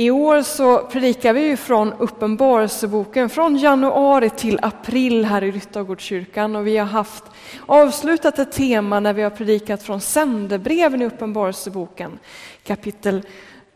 I år så predikar vi från Uppenbarelseboken från januari till april här i Ryttargårdskyrkan och vi har haft avslutat ett tema när vi har predikat från sändebreven i Uppenbarelseboken kapitel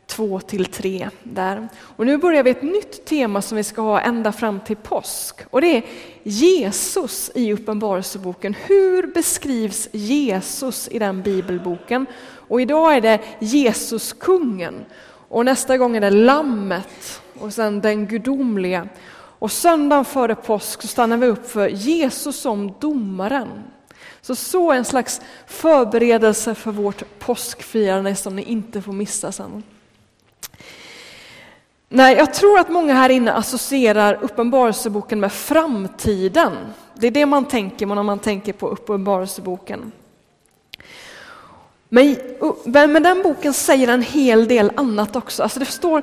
2 till 3 där. Och nu börjar vi ett nytt tema som vi ska ha ända fram till påsk och det är Jesus i Uppenbarelseboken. Hur beskrivs Jesus i den bibelboken? Och idag är det Jesus kungen och nästa gång är det Lammet och sen den gudomliga. Och söndagen före påsk så stannar vi upp för Jesus som domaren. Så så en slags förberedelse för vårt påskfirande som ni inte får missa sen. Nej, jag tror att många här inne associerar Uppenbarelseboken med framtiden. Det är det man tänker när man tänker på Uppenbarelseboken. Men, men den boken säger en hel del annat också. Alltså det står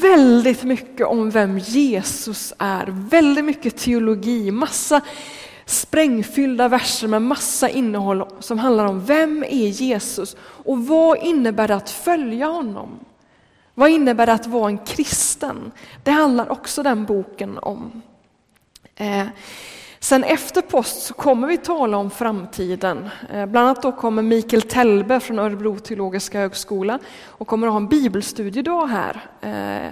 väldigt mycket om vem Jesus är, väldigt mycket teologi, massa sprängfyllda verser med massa innehåll som handlar om vem är Jesus och vad innebär det att följa honom? Vad innebär det att vara en kristen? Det handlar också den boken om. Eh, Sen efter post så kommer vi tala om framtiden. Eh, bland annat då kommer Mikael Tellbe från Örebro teologiska högskola och kommer att ha en bibelstudiedag här eh,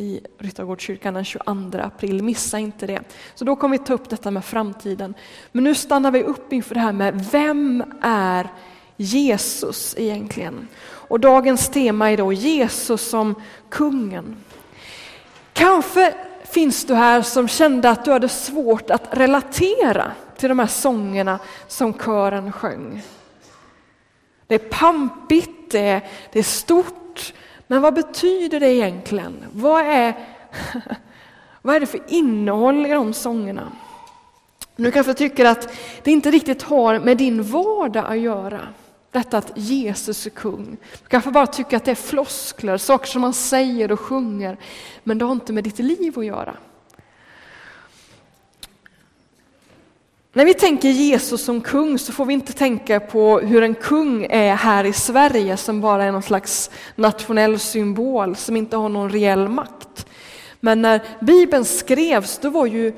i Ryttargårdskyrkan den 22 april. Missa inte det. Så då kommer vi ta upp detta med framtiden. Men nu stannar vi upp inför det här med vem är Jesus egentligen? Och dagens tema är då Jesus som kungen. Kanske finns du här som kände att du hade svårt att relatera till de här sångerna som kören sjöng. Det är pampigt, det är, det är stort, men vad betyder det egentligen? Vad är, vad är det för innehåll i de sångerna? Du kanske tycker att det inte riktigt har med din vardag att göra. Detta att Jesus är kung. Du kanske bara tycker att det är floskler, saker som man säger och sjunger, men det har inte med ditt liv att göra. När vi tänker Jesus som kung så får vi inte tänka på hur en kung är här i Sverige som bara är någon slags nationell symbol som inte har någon reell makt. Men när Bibeln skrevs då var ju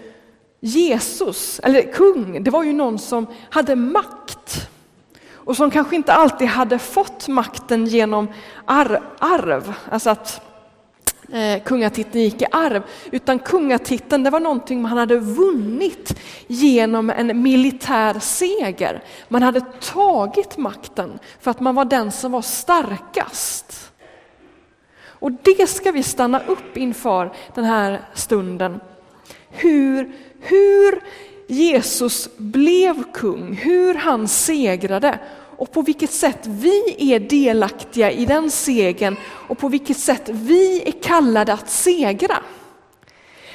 Jesus, eller kung, det var ju någon som hade makt och som kanske inte alltid hade fått makten genom arv, alltså att eh, kungatiteln gick i arv, utan kungatiteln det var någonting man hade vunnit genom en militär seger. Man hade tagit makten för att man var den som var starkast. Och det ska vi stanna upp inför den här stunden. Hur, hur Jesus blev kung, hur han segrade och på vilket sätt vi är delaktiga i den segern och på vilket sätt vi är kallade att segra.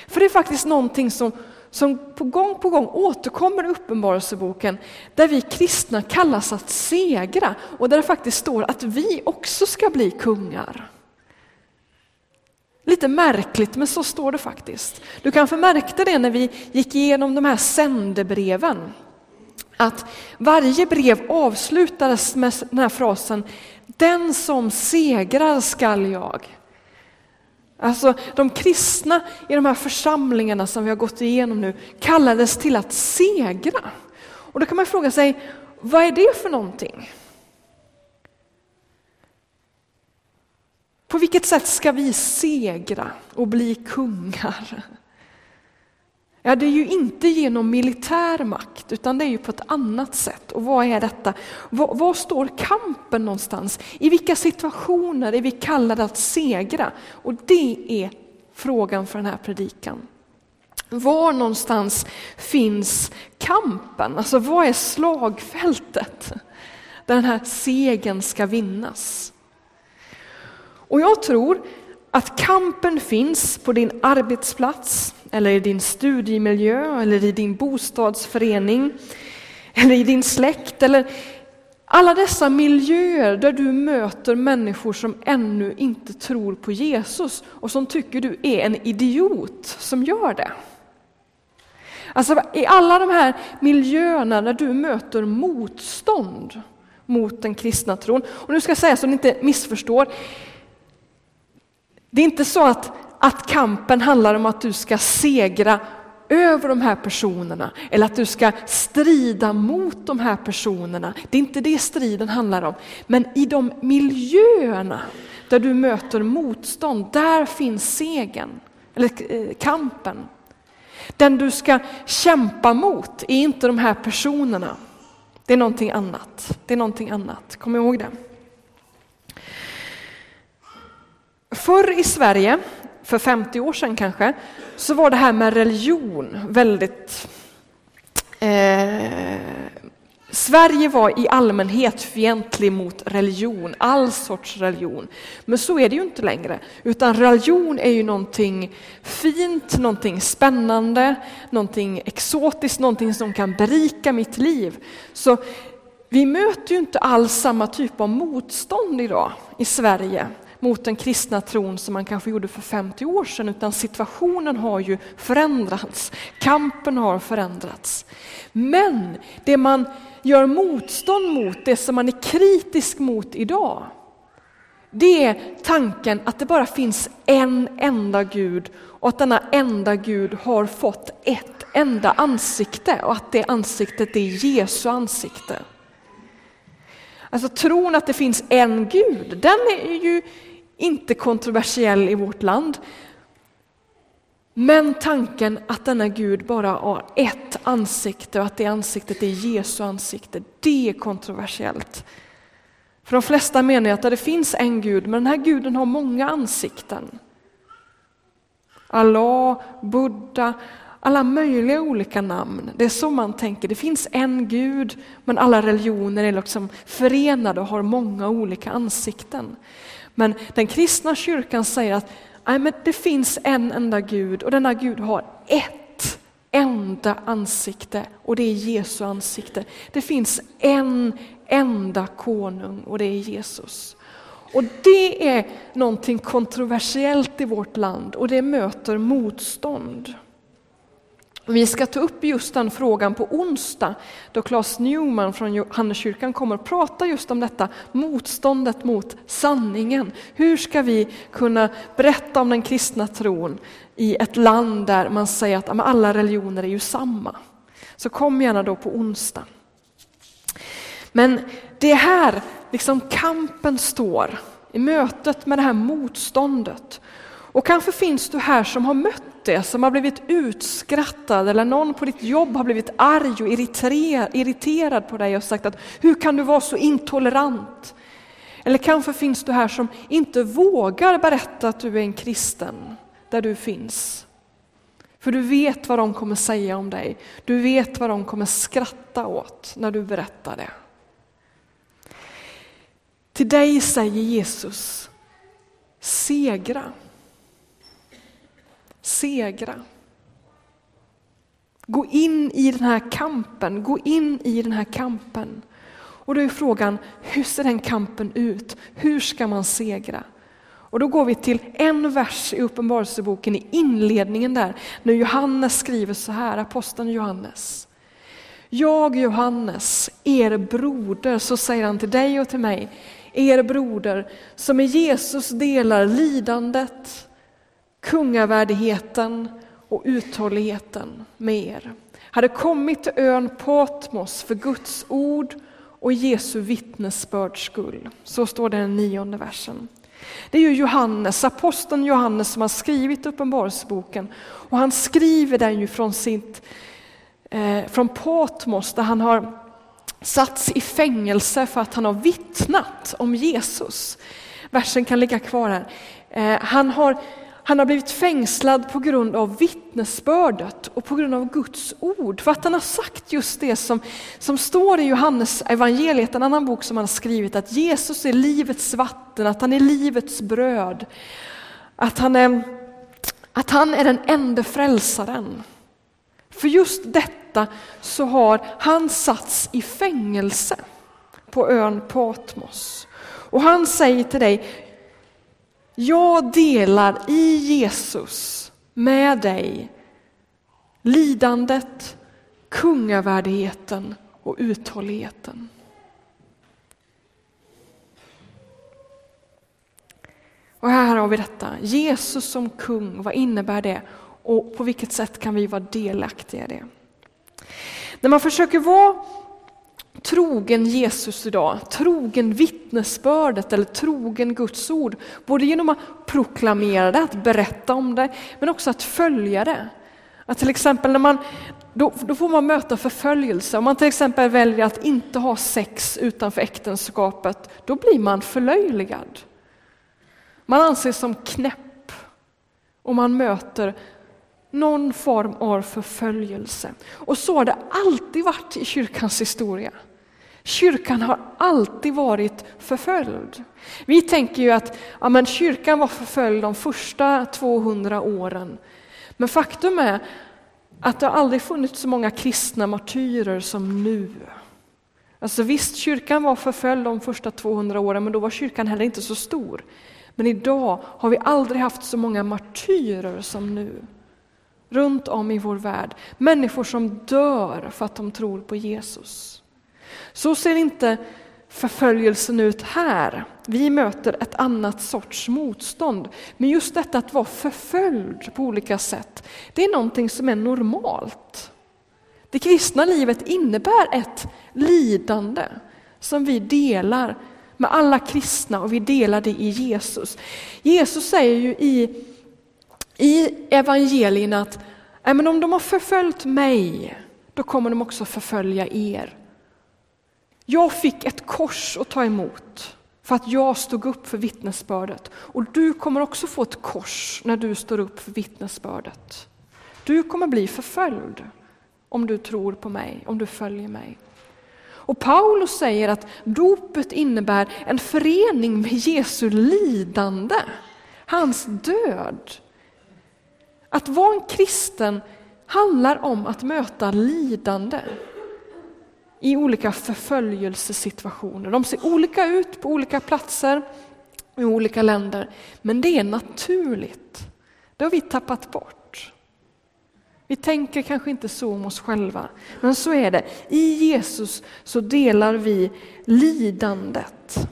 För det är faktiskt någonting som, som på gång på gång återkommer i Uppenbarelseboken där vi kristna kallas att segra och där det faktiskt står att vi också ska bli kungar. Lite märkligt, men så står det faktiskt. Du kanske märkte det när vi gick igenom de här sändebreven. Att varje brev avslutades med den här frasen Den som segrar skall jag. Alltså de kristna i de här församlingarna som vi har gått igenom nu kallades till att segra. Och då kan man fråga sig, vad är det för någonting? På vilket sätt ska vi segra och bli kungar? Ja, det är ju inte genom militär makt, utan det är ju på ett annat sätt. Och vad är detta? Var, var, står kampen någonstans? I vilka situationer är vi kallade att segra? Och det är frågan för den här predikan. Var någonstans finns kampen? Alltså vad är slagfältet där den här segern ska vinnas? Och jag tror att kampen finns på din arbetsplats, eller i din studiemiljö, eller i din bostadsförening, eller i din släkt, eller alla dessa miljöer där du möter människor som ännu inte tror på Jesus och som tycker du är en idiot som gör det. Alltså i alla de här miljöerna där du möter motstånd mot den kristna tron. Och nu ska jag säga så att ni inte missförstår, det är inte så att, att kampen handlar om att du ska segra över de här personerna eller att du ska strida mot de här personerna. Det är inte det striden handlar om. Men i de miljöerna där du möter motstånd, där finns segern, eller eh, kampen. Den du ska kämpa mot är inte de här personerna. Det är någonting annat. Det är någonting annat. Kom ihåg det. Förr i Sverige, för 50 år sedan kanske, så var det här med religion väldigt eh, Sverige var i allmänhet fientlig mot religion, all sorts religion. Men så är det ju inte längre, utan religion är ju någonting fint, någonting spännande, någonting exotiskt, någonting som kan berika mitt liv. Så vi möter ju inte alls samma typ av motstånd idag i Sverige mot den kristna tron som man kanske gjorde för 50 år sedan, utan situationen har ju förändrats. Kampen har förändrats. Men det man gör motstånd mot, det som man är kritisk mot idag, det är tanken att det bara finns en enda Gud och att denna enda Gud har fått ett enda ansikte och att det ansiktet är Jesu ansikte. Alltså tron att det finns en Gud, den är ju inte kontroversiell i vårt land. Men tanken att denna Gud bara har ett ansikte och att det ansiktet är Jesu ansikte, det är kontroversiellt. För de flesta menar att det finns en Gud, men den här guden har många ansikten. Allah, Buddha, alla möjliga olika namn. Det är så man tänker. Det finns en Gud, men alla religioner är liksom förenade och har många olika ansikten. Men den kristna kyrkan säger att nej, men det finns en enda Gud och denna Gud har ett enda ansikte och det är Jesu ansikte. Det finns en enda konung och det är Jesus. Och det är någonting kontroversiellt i vårt land och det möter motstånd. Vi ska ta upp just den frågan på onsdag då Claes Newman från Johanneskyrkan kommer att prata just om detta, motståndet mot sanningen. Hur ska vi kunna berätta om den kristna tron i ett land där man säger att alla religioner är ju samma? Så kom gärna då på onsdag. Men det är här liksom kampen står, i mötet med det här motståndet. Och kanske finns du här som har mött det, som har blivit utskrattad eller någon på ditt jobb har blivit arg och irriterad på dig och sagt att hur kan du vara så intolerant? Eller kanske finns du här som inte vågar berätta att du är en kristen där du finns. För du vet vad de kommer säga om dig. Du vet vad de kommer skratta åt när du berättar det. Till dig säger Jesus, segra segra. Gå in i den här kampen, gå in i den här kampen. Och då är frågan, hur ser den kampen ut? Hur ska man segra? Och då går vi till en vers i Uppenbarelseboken i inledningen där, när Johannes skriver så här, aposteln Johannes. Jag Johannes, er broder, så säger han till dig och till mig, er broder som i Jesus delar lidandet, kungavärdigheten och uthålligheten med er. Hade kommit till ön Patmos för Guds ord och Jesu vittnesbörds skull. Så står det i den nionde versen. Det är ju Johannes, aposteln Johannes som har skrivit Uppenbarelseboken och han skriver den ju från, sitt, eh, från Patmos där han har satts i fängelse för att han har vittnat om Jesus. Versen kan ligga kvar här. Eh, han har han har blivit fängslad på grund av vittnesbördet och på grund av Guds ord. För att han har sagt just det som, som står i Johannes evangeliet, en annan bok som han har skrivit, att Jesus är livets vatten, att han är livets bröd. Att han är, att han är den enda frälsaren. För just detta så har han satts i fängelse på ön Patmos. Och han säger till dig, jag delar i Jesus med dig lidandet, kungavärdigheten och uthålligheten. Och här har vi detta. Jesus som kung, vad innebär det? Och på vilket sätt kan vi vara delaktiga i det? När man försöker vara trogen Jesus idag, trogen vittnesbördet eller trogen Guds ord, både genom att proklamera det, att berätta om det, men också att följa det. Att till exempel när man, då, då, får man möta förföljelse. Om man till exempel väljer att inte ha sex utanför äktenskapet, då blir man förlöjligad. Man anses som knäpp och man möter någon form av förföljelse. Och så har det alltid varit i kyrkans historia. Kyrkan har alltid varit förföljd. Vi tänker ju att ja, men kyrkan var förföljd de första 200 åren. Men faktum är att det aldrig funnits så många kristna martyrer som nu. Alltså visst, kyrkan var förföljd de första 200 åren, men då var kyrkan heller inte så stor. Men idag har vi aldrig haft så många martyrer som nu. Runt om i vår värld. Människor som dör för att de tror på Jesus. Så ser inte förföljelsen ut här. Vi möter ett annat sorts motstånd. Men just detta att vara förföljd på olika sätt, det är någonting som är normalt. Det kristna livet innebär ett lidande som vi delar med alla kristna och vi delar det i Jesus. Jesus säger ju i, i evangelierna att men om de har förföljt mig, då kommer de också förfölja er. Jag fick ett kors att ta emot för att jag stod upp för vittnesbördet. Och du kommer också få ett kors när du står upp för vittnesbördet. Du kommer bli förföljd om du tror på mig, om du följer mig. Och Paulus säger att dopet innebär en förening med Jesu lidande, hans död. Att vara en kristen handlar om att möta lidande i olika förföljelsesituationer. De ser olika ut på olika platser i olika länder, men det är naturligt. Det har vi tappat bort. Vi tänker kanske inte så om oss själva, men så är det. I Jesus så delar vi lidandet.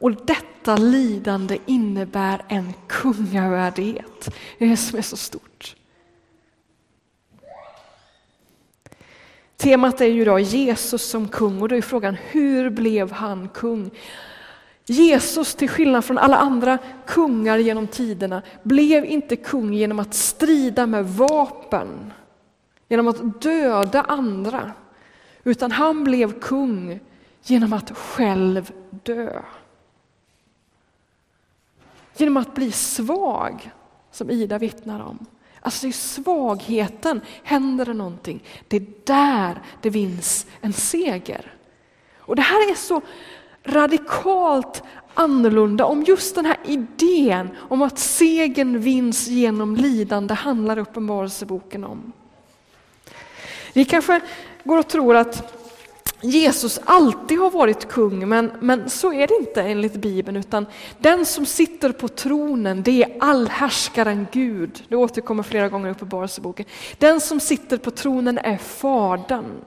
Och detta lidande innebär en kungavärdighet. Det är det som är så stort. Temat är ju då Jesus som kung och då är frågan hur blev han kung? Jesus, till skillnad från alla andra kungar genom tiderna, blev inte kung genom att strida med vapen, genom att döda andra, utan han blev kung genom att själv dö. Genom att bli svag, som Ida vittnar om. Alltså i svagheten händer det någonting. Det är där det vinns en seger. Och det här är så radikalt annorlunda om just den här idén om att segern vinns genom lidande handlar Uppenbarelseboken om. Vi kanske går och tror att Jesus alltid har varit kung, men, men så är det inte enligt Bibeln, utan den som sitter på tronen, det är allhärskaren Gud. Det återkommer flera gånger i Uppenbarelseboken. Den som sitter på tronen är Fadern.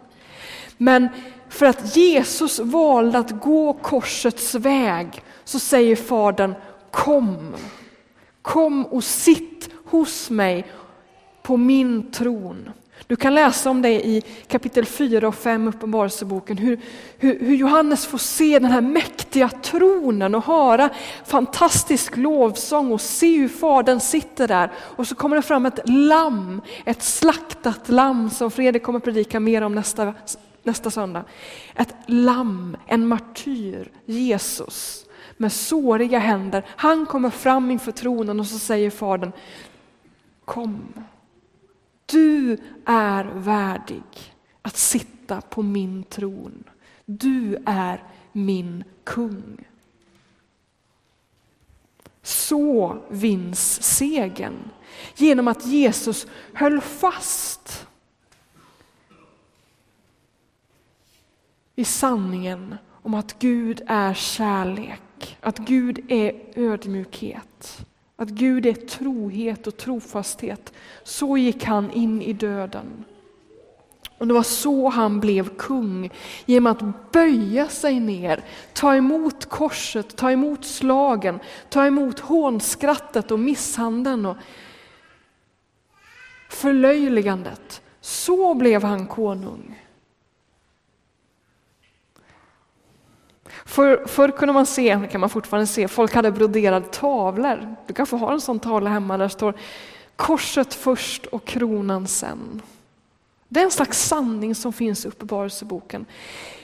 Men för att Jesus valde att gå korsets väg så säger Fadern kom. Kom och sitt hos mig på min tron. Du kan läsa om det i kapitel 4 och 5 Uppenbarelseboken, hur, hur, hur, Johannes får se den här mäktiga tronen och höra fantastisk lovsång och se hur Fadern sitter där. Och så kommer det fram ett lamm, ett slaktat lamm som Fredrik kommer predika mer om nästa, nästa söndag. Ett lamm, en martyr, Jesus med såriga händer. Han kommer fram inför tronen och så säger Fadern, kom. Du är värdig att sitta på min tron. Du är min kung. Så vinns segern genom att Jesus höll fast vid sanningen om att Gud är kärlek, att Gud är ödmjukhet. Att Gud är trohet och trofasthet. Så gick han in i döden. Och det var så han blev kung, genom att böja sig ner, ta emot korset, ta emot slagen, ta emot hånskrattet och misshandeln och förlöjligandet. Så blev han konung. För, förr kunde man se, det kan man fortfarande se, folk hade broderade tavlor. Du kanske har en sån tavla hemma där det står korset först och kronan sen. Det är en slags sanning som finns i Uppenbarelseboken.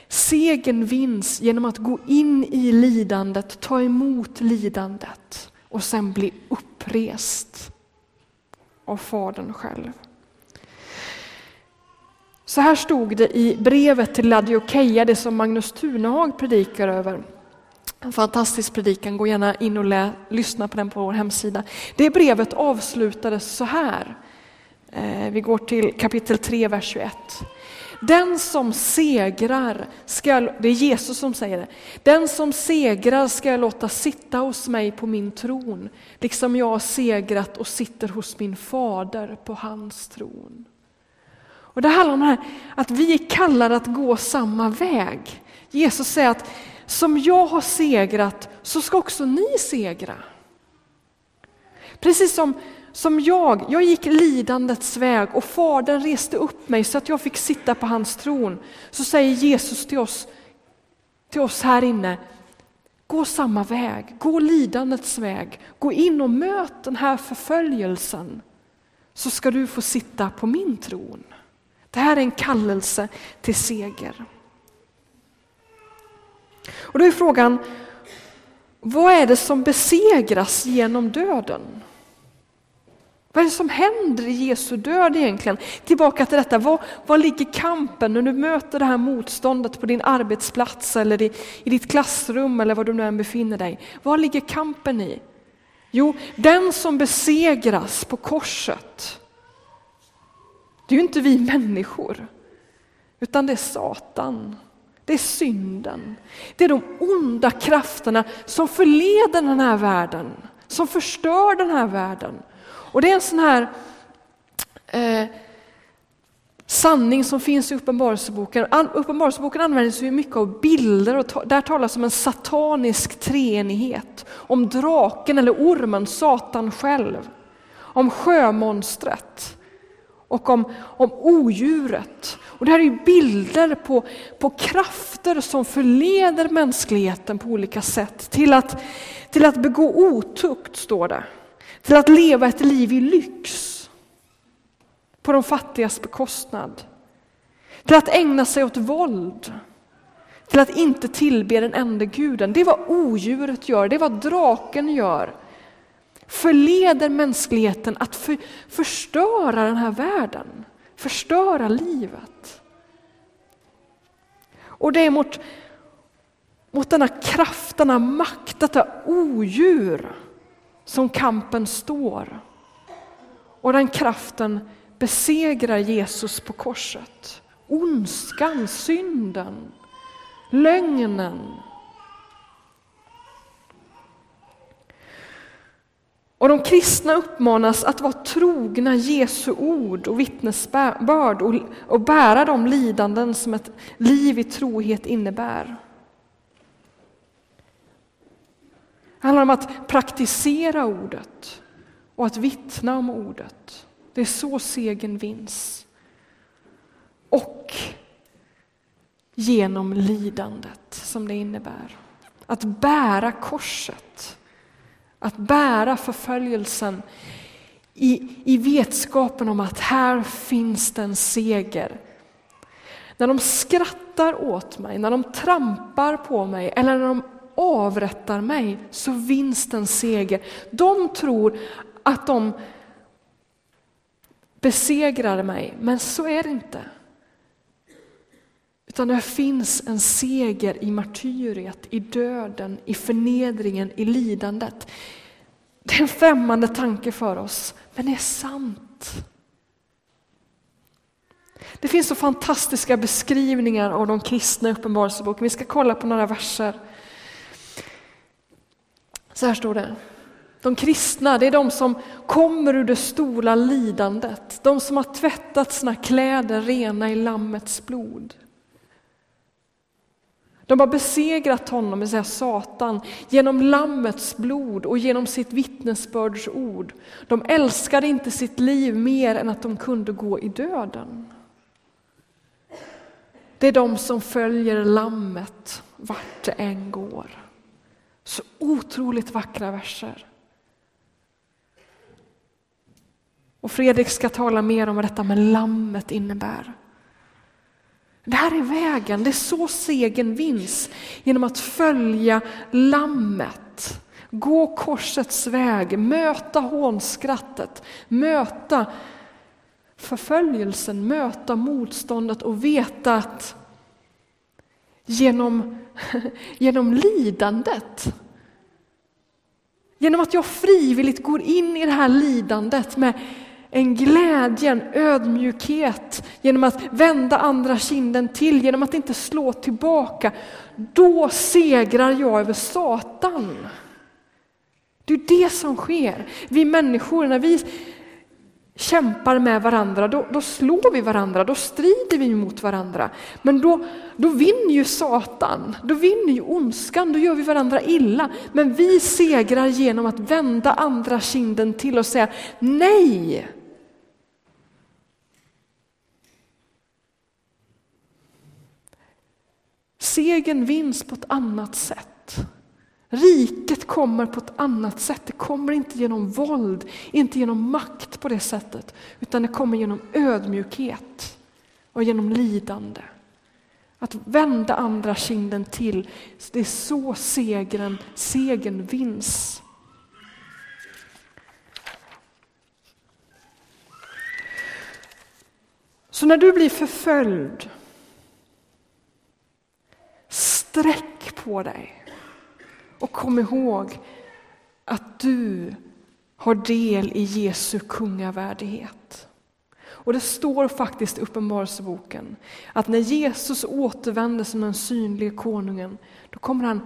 Segen vinns genom att gå in i lidandet, ta emot lidandet och sen bli upprest av Fadern själv. Så här stod det i brevet till Ladiokeia, det som Magnus Tunehag predikar över. En fantastisk predikan, gå gärna in och lä, lyssna på den på vår hemsida. Det brevet avslutades så här. Eh, vi går till kapitel 3, vers 21. Den som segrar, ska, det är Jesus som säger det, den som segrar ska jag låta sitta hos mig på min tron, liksom jag har segrat och sitter hos min fader på hans tron. Och Det handlar om det här, att vi är kallade att gå samma väg. Jesus säger att som jag har segrat så ska också ni segra. Precis som, som jag, jag gick lidandets väg och Fadern reste upp mig så att jag fick sitta på hans tron. Så säger Jesus till oss, till oss här inne, gå samma väg, gå lidandets väg, gå in och möt den här förföljelsen så ska du få sitta på min tron. Det här är en kallelse till seger. Och då är frågan, vad är det som besegras genom döden? Vad är det som händer i Jesu död egentligen? Tillbaka till detta, var, var ligger kampen när du möter det här motståndet på din arbetsplats eller i, i ditt klassrum eller var du nu än befinner dig? Var ligger kampen i? Jo, den som besegras på korset, det är ju inte vi människor, utan det är Satan. Det är synden. Det är de onda krafterna som förleder den här världen, som förstör den här världen. Och det är en sån här eh, sanning som finns i Uppenbarelseboken. Uppenbarelseboken används ju mycket av bilder och där talas om en satanisk treenighet. Om draken eller ormen, Satan själv. Om sjömonstret och om, om odjuret. Och det här är bilder på, på krafter som förleder mänskligheten på olika sätt till att, till att begå otukt, står det. Till att leva ett liv i lyx på de fattigas bekostnad. Till att ägna sig åt våld. Till att inte tillbe den enda guden. Det är vad odjuret gör, det är vad draken gör förleder mänskligheten att för, förstöra den här världen, förstöra livet. Och det är mot, mot denna kraft, denna makt, detta odjur som kampen står. Och den kraften besegrar Jesus på korset. Ondskan, synden, lögnen, Och de kristna uppmanas att vara trogna Jesu ord och vittnesbörd och, och bära de lidanden som ett liv i trohet innebär. Det handlar om att praktisera ordet och att vittna om ordet. Det är så segern vinns. Och genom lidandet som det innebär. Att bära korset att bära förföljelsen i, i vetskapen om att här finns den en seger. När de skrattar åt mig, när de trampar på mig eller när de avrättar mig så vinns det en seger. De tror att de besegrar mig, men så är det inte. Utan det finns en seger i martyriet, i döden, i förnedringen, i lidandet. Det är en främmande tanke för oss, men det är sant. Det finns så fantastiska beskrivningar av de kristna i Uppenbarelseboken. Vi ska kolla på några verser. Så här står det. De kristna, det är de som kommer ur det stora lidandet de som har tvättat sina kläder rena i Lammets blod. De har besegrat honom, det vill säga Satan, genom Lammets blod och genom sitt vittnesbördsord. De älskade inte sitt liv mer än att de kunde gå i döden. Det är de som följer Lammet vart det än går. Så otroligt vackra verser. Och Fredrik ska tala mer om vad detta med Lammet innebär. Det här är vägen, det är så segern vinns, genom att följa Lammet. Gå korsets väg, möta hånskrattet, möta förföljelsen, möta motståndet och veta att genom, genom lidandet, genom att jag frivilligt går in i det här lidandet med en glädje, en ödmjukhet, genom att vända andra kinden till, genom att inte slå tillbaka. Då segrar jag över Satan. Det är det som sker. Vi människor, när vi kämpar med varandra, då, då, slår vi varandra, då strider vi mot varandra. Men då, då vinner ju Satan, då vinner ju ondskan, då gör vi varandra illa. Men vi segrar genom att vända andra kinden till och säga nej. Segern vinns på ett annat sätt. Riket kommer på ett annat sätt. Det kommer inte genom våld, inte genom makt på det sättet, utan det kommer genom ödmjukhet och genom lidande. Att vända andra kinden till, det är så segern, segern vinns. Så när du blir förföljd, sträck på dig. Och kom ihåg att du har del i Jesu kungavärdighet. Och det står faktiskt i Uppenbarelseboken att när Jesus återvänder som den synliga konungen, då kommer han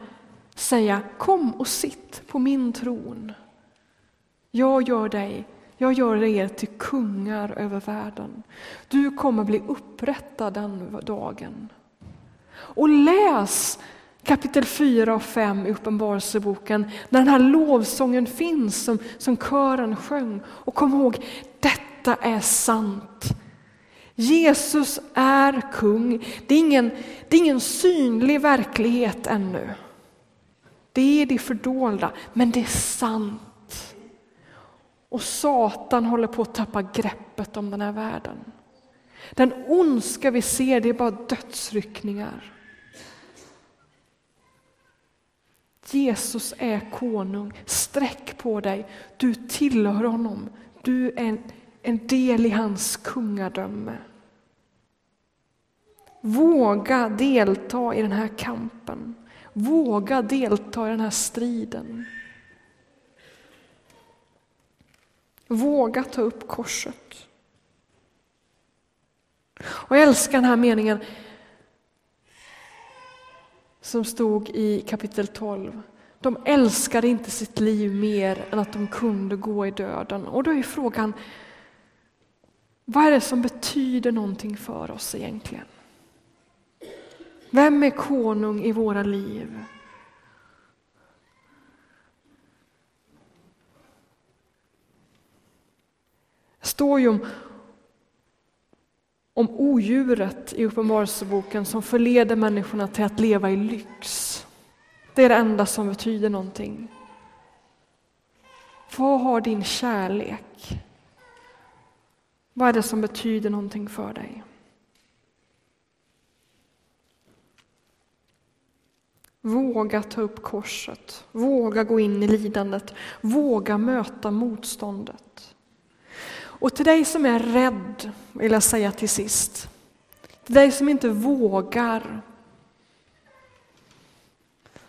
säga kom och sitt på min tron. Jag gör dig, jag gör er till kungar över världen. Du kommer bli upprättad den dagen. Och läs kapitel 4 och 5 i Uppenbarelseboken, när den här lovsången finns som, som kören sjöng. Och kom ihåg, detta är sant. Jesus är kung. Det är ingen, det är ingen synlig verklighet ännu. Det är det fördolda, men det är sant. Och Satan håller på att tappa greppet om den här världen. Den ondska vi ser, det är bara dödsryckningar. Jesus är konung. Sträck på dig. Du tillhör honom. Du är en, en del i hans kungadöme. Våga delta i den här kampen. Våga delta i den här striden. Våga ta upp korset. Och jag älskar den här meningen som stod i kapitel 12. De älskade inte sitt liv mer än att de kunde gå i döden. Och då är frågan, vad är det som betyder någonting för oss egentligen? Vem är konung i våra liv? Det står ju om om odjuret i Uppenbarelseboken som förleder människorna till att leva i lyx. Det är det enda som betyder någonting. Vad har din kärlek? Vad är det som betyder någonting för dig? Våga ta upp korset, våga gå in i lidandet, våga möta motståndet. Och till dig som är rädd, vill jag säga till sist, till dig som inte vågar,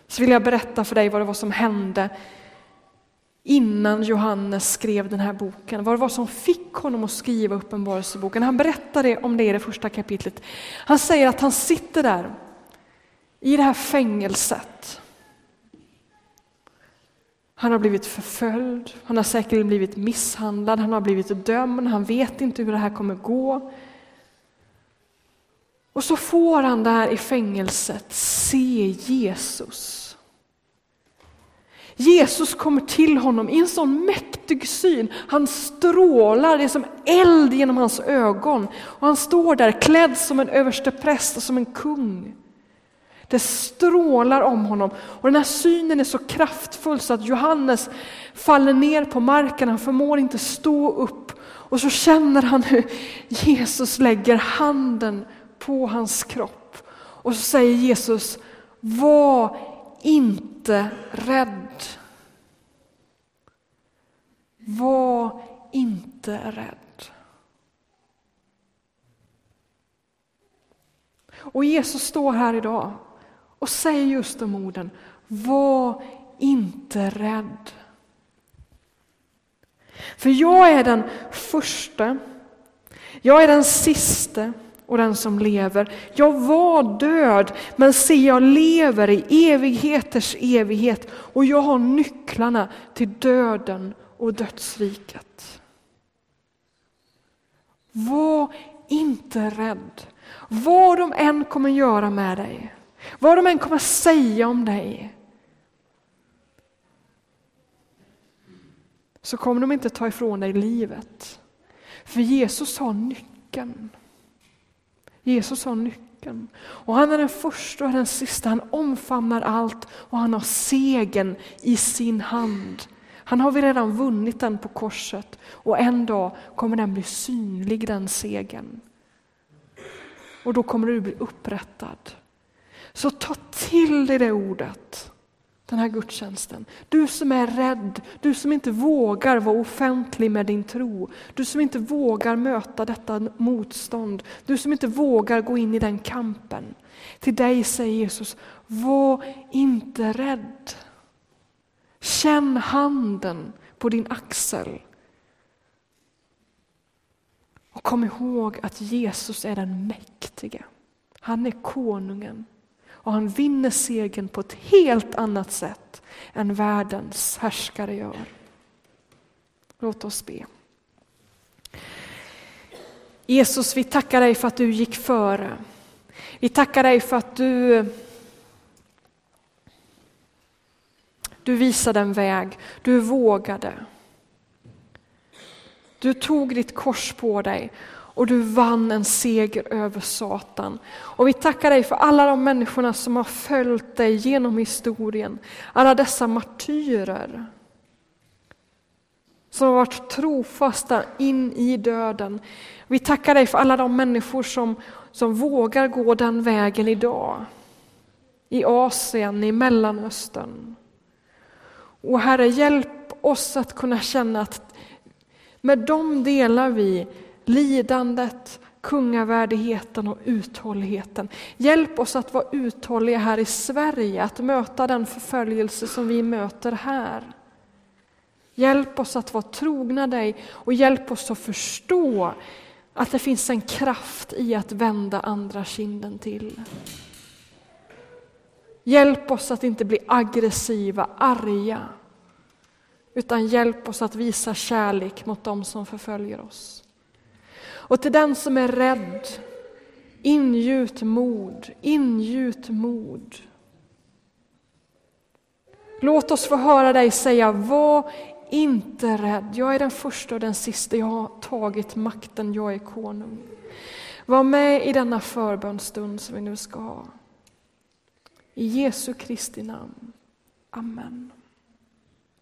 så vill jag berätta för dig vad det var som hände innan Johannes skrev den här boken. Vad det var som fick honom att skriva Uppenbarelseboken. Han berättar om det i det första kapitlet. Han säger att han sitter där i det här fängelset. Han har blivit förföljd, han har säkert blivit misshandlad, han har blivit dömd, han vet inte hur det här kommer gå. Och så får han där i fängelset se Jesus. Jesus kommer till honom i en sån mäktig syn. Han strålar, det är som eld genom hans ögon. Och han står där klädd som en överstepräst och som en kung. Det strålar om honom och den här synen är så kraftfull så att Johannes faller ner på marken, han förmår inte stå upp. Och så känner han hur Jesus lägger handen på hans kropp. Och så säger Jesus, var inte rädd. Var inte rädd. Och Jesus står här idag och säger just de orden. Var inte rädd. För jag är den första, jag är den siste och den som lever. Jag var död, men se jag lever i evigheters evighet och jag har nycklarna till döden och dödsriket. Var inte rädd. Vad de än kommer göra med dig, vad de än kommer säga om dig, så kommer de inte ta ifrån dig livet. För Jesus har nyckeln. Jesus har nyckeln. Och han är den första och den sista, han omfamnar allt och han har segern i sin hand. Han har vi redan vunnit den på korset och en dag kommer den bli synlig, den segern. Och då kommer du bli upprättad. Så ta till dig det ordet den här gudstjänsten. Du som är rädd, du som inte vågar vara offentlig med din tro, du som inte vågar möta detta motstånd, du som inte vågar gå in i den kampen. Till dig säger Jesus, var inte rädd. Känn handen på din axel. Och kom ihåg att Jesus är den mäktige. Han är konungen. Och han vinner segern på ett helt annat sätt än världens härskare gör. Låt oss be. Jesus, vi tackar dig för att du gick före. Vi tackar dig för att du Du visade en väg, du vågade. Du tog ditt kors på dig och du vann en seger över Satan. Och vi tackar dig för alla de människorna som har följt dig genom historien. Alla dessa martyrer som har varit trofasta in i döden. Vi tackar dig för alla de människor som, som vågar gå den vägen idag. I Asien, i Mellanöstern. Och Herre, hjälp oss att kunna känna att med dem delar vi lidandet, kungavärdigheten och uthålligheten. Hjälp oss att vara uthålliga här i Sverige, att möta den förföljelse som vi möter här. Hjälp oss att vara trogna dig och hjälp oss att förstå att det finns en kraft i att vända andra kinden till. Hjälp oss att inte bli aggressiva, arga, utan hjälp oss att visa kärlek mot dem som förföljer oss. Och till den som är rädd, ingjut mod, ingjut mod. Låt oss få höra dig säga, var inte rädd. Jag är den första och den sista, jag har tagit makten, jag är konung. Var med i denna förbönstund som vi nu ska ha. I Jesu Kristi namn. Amen.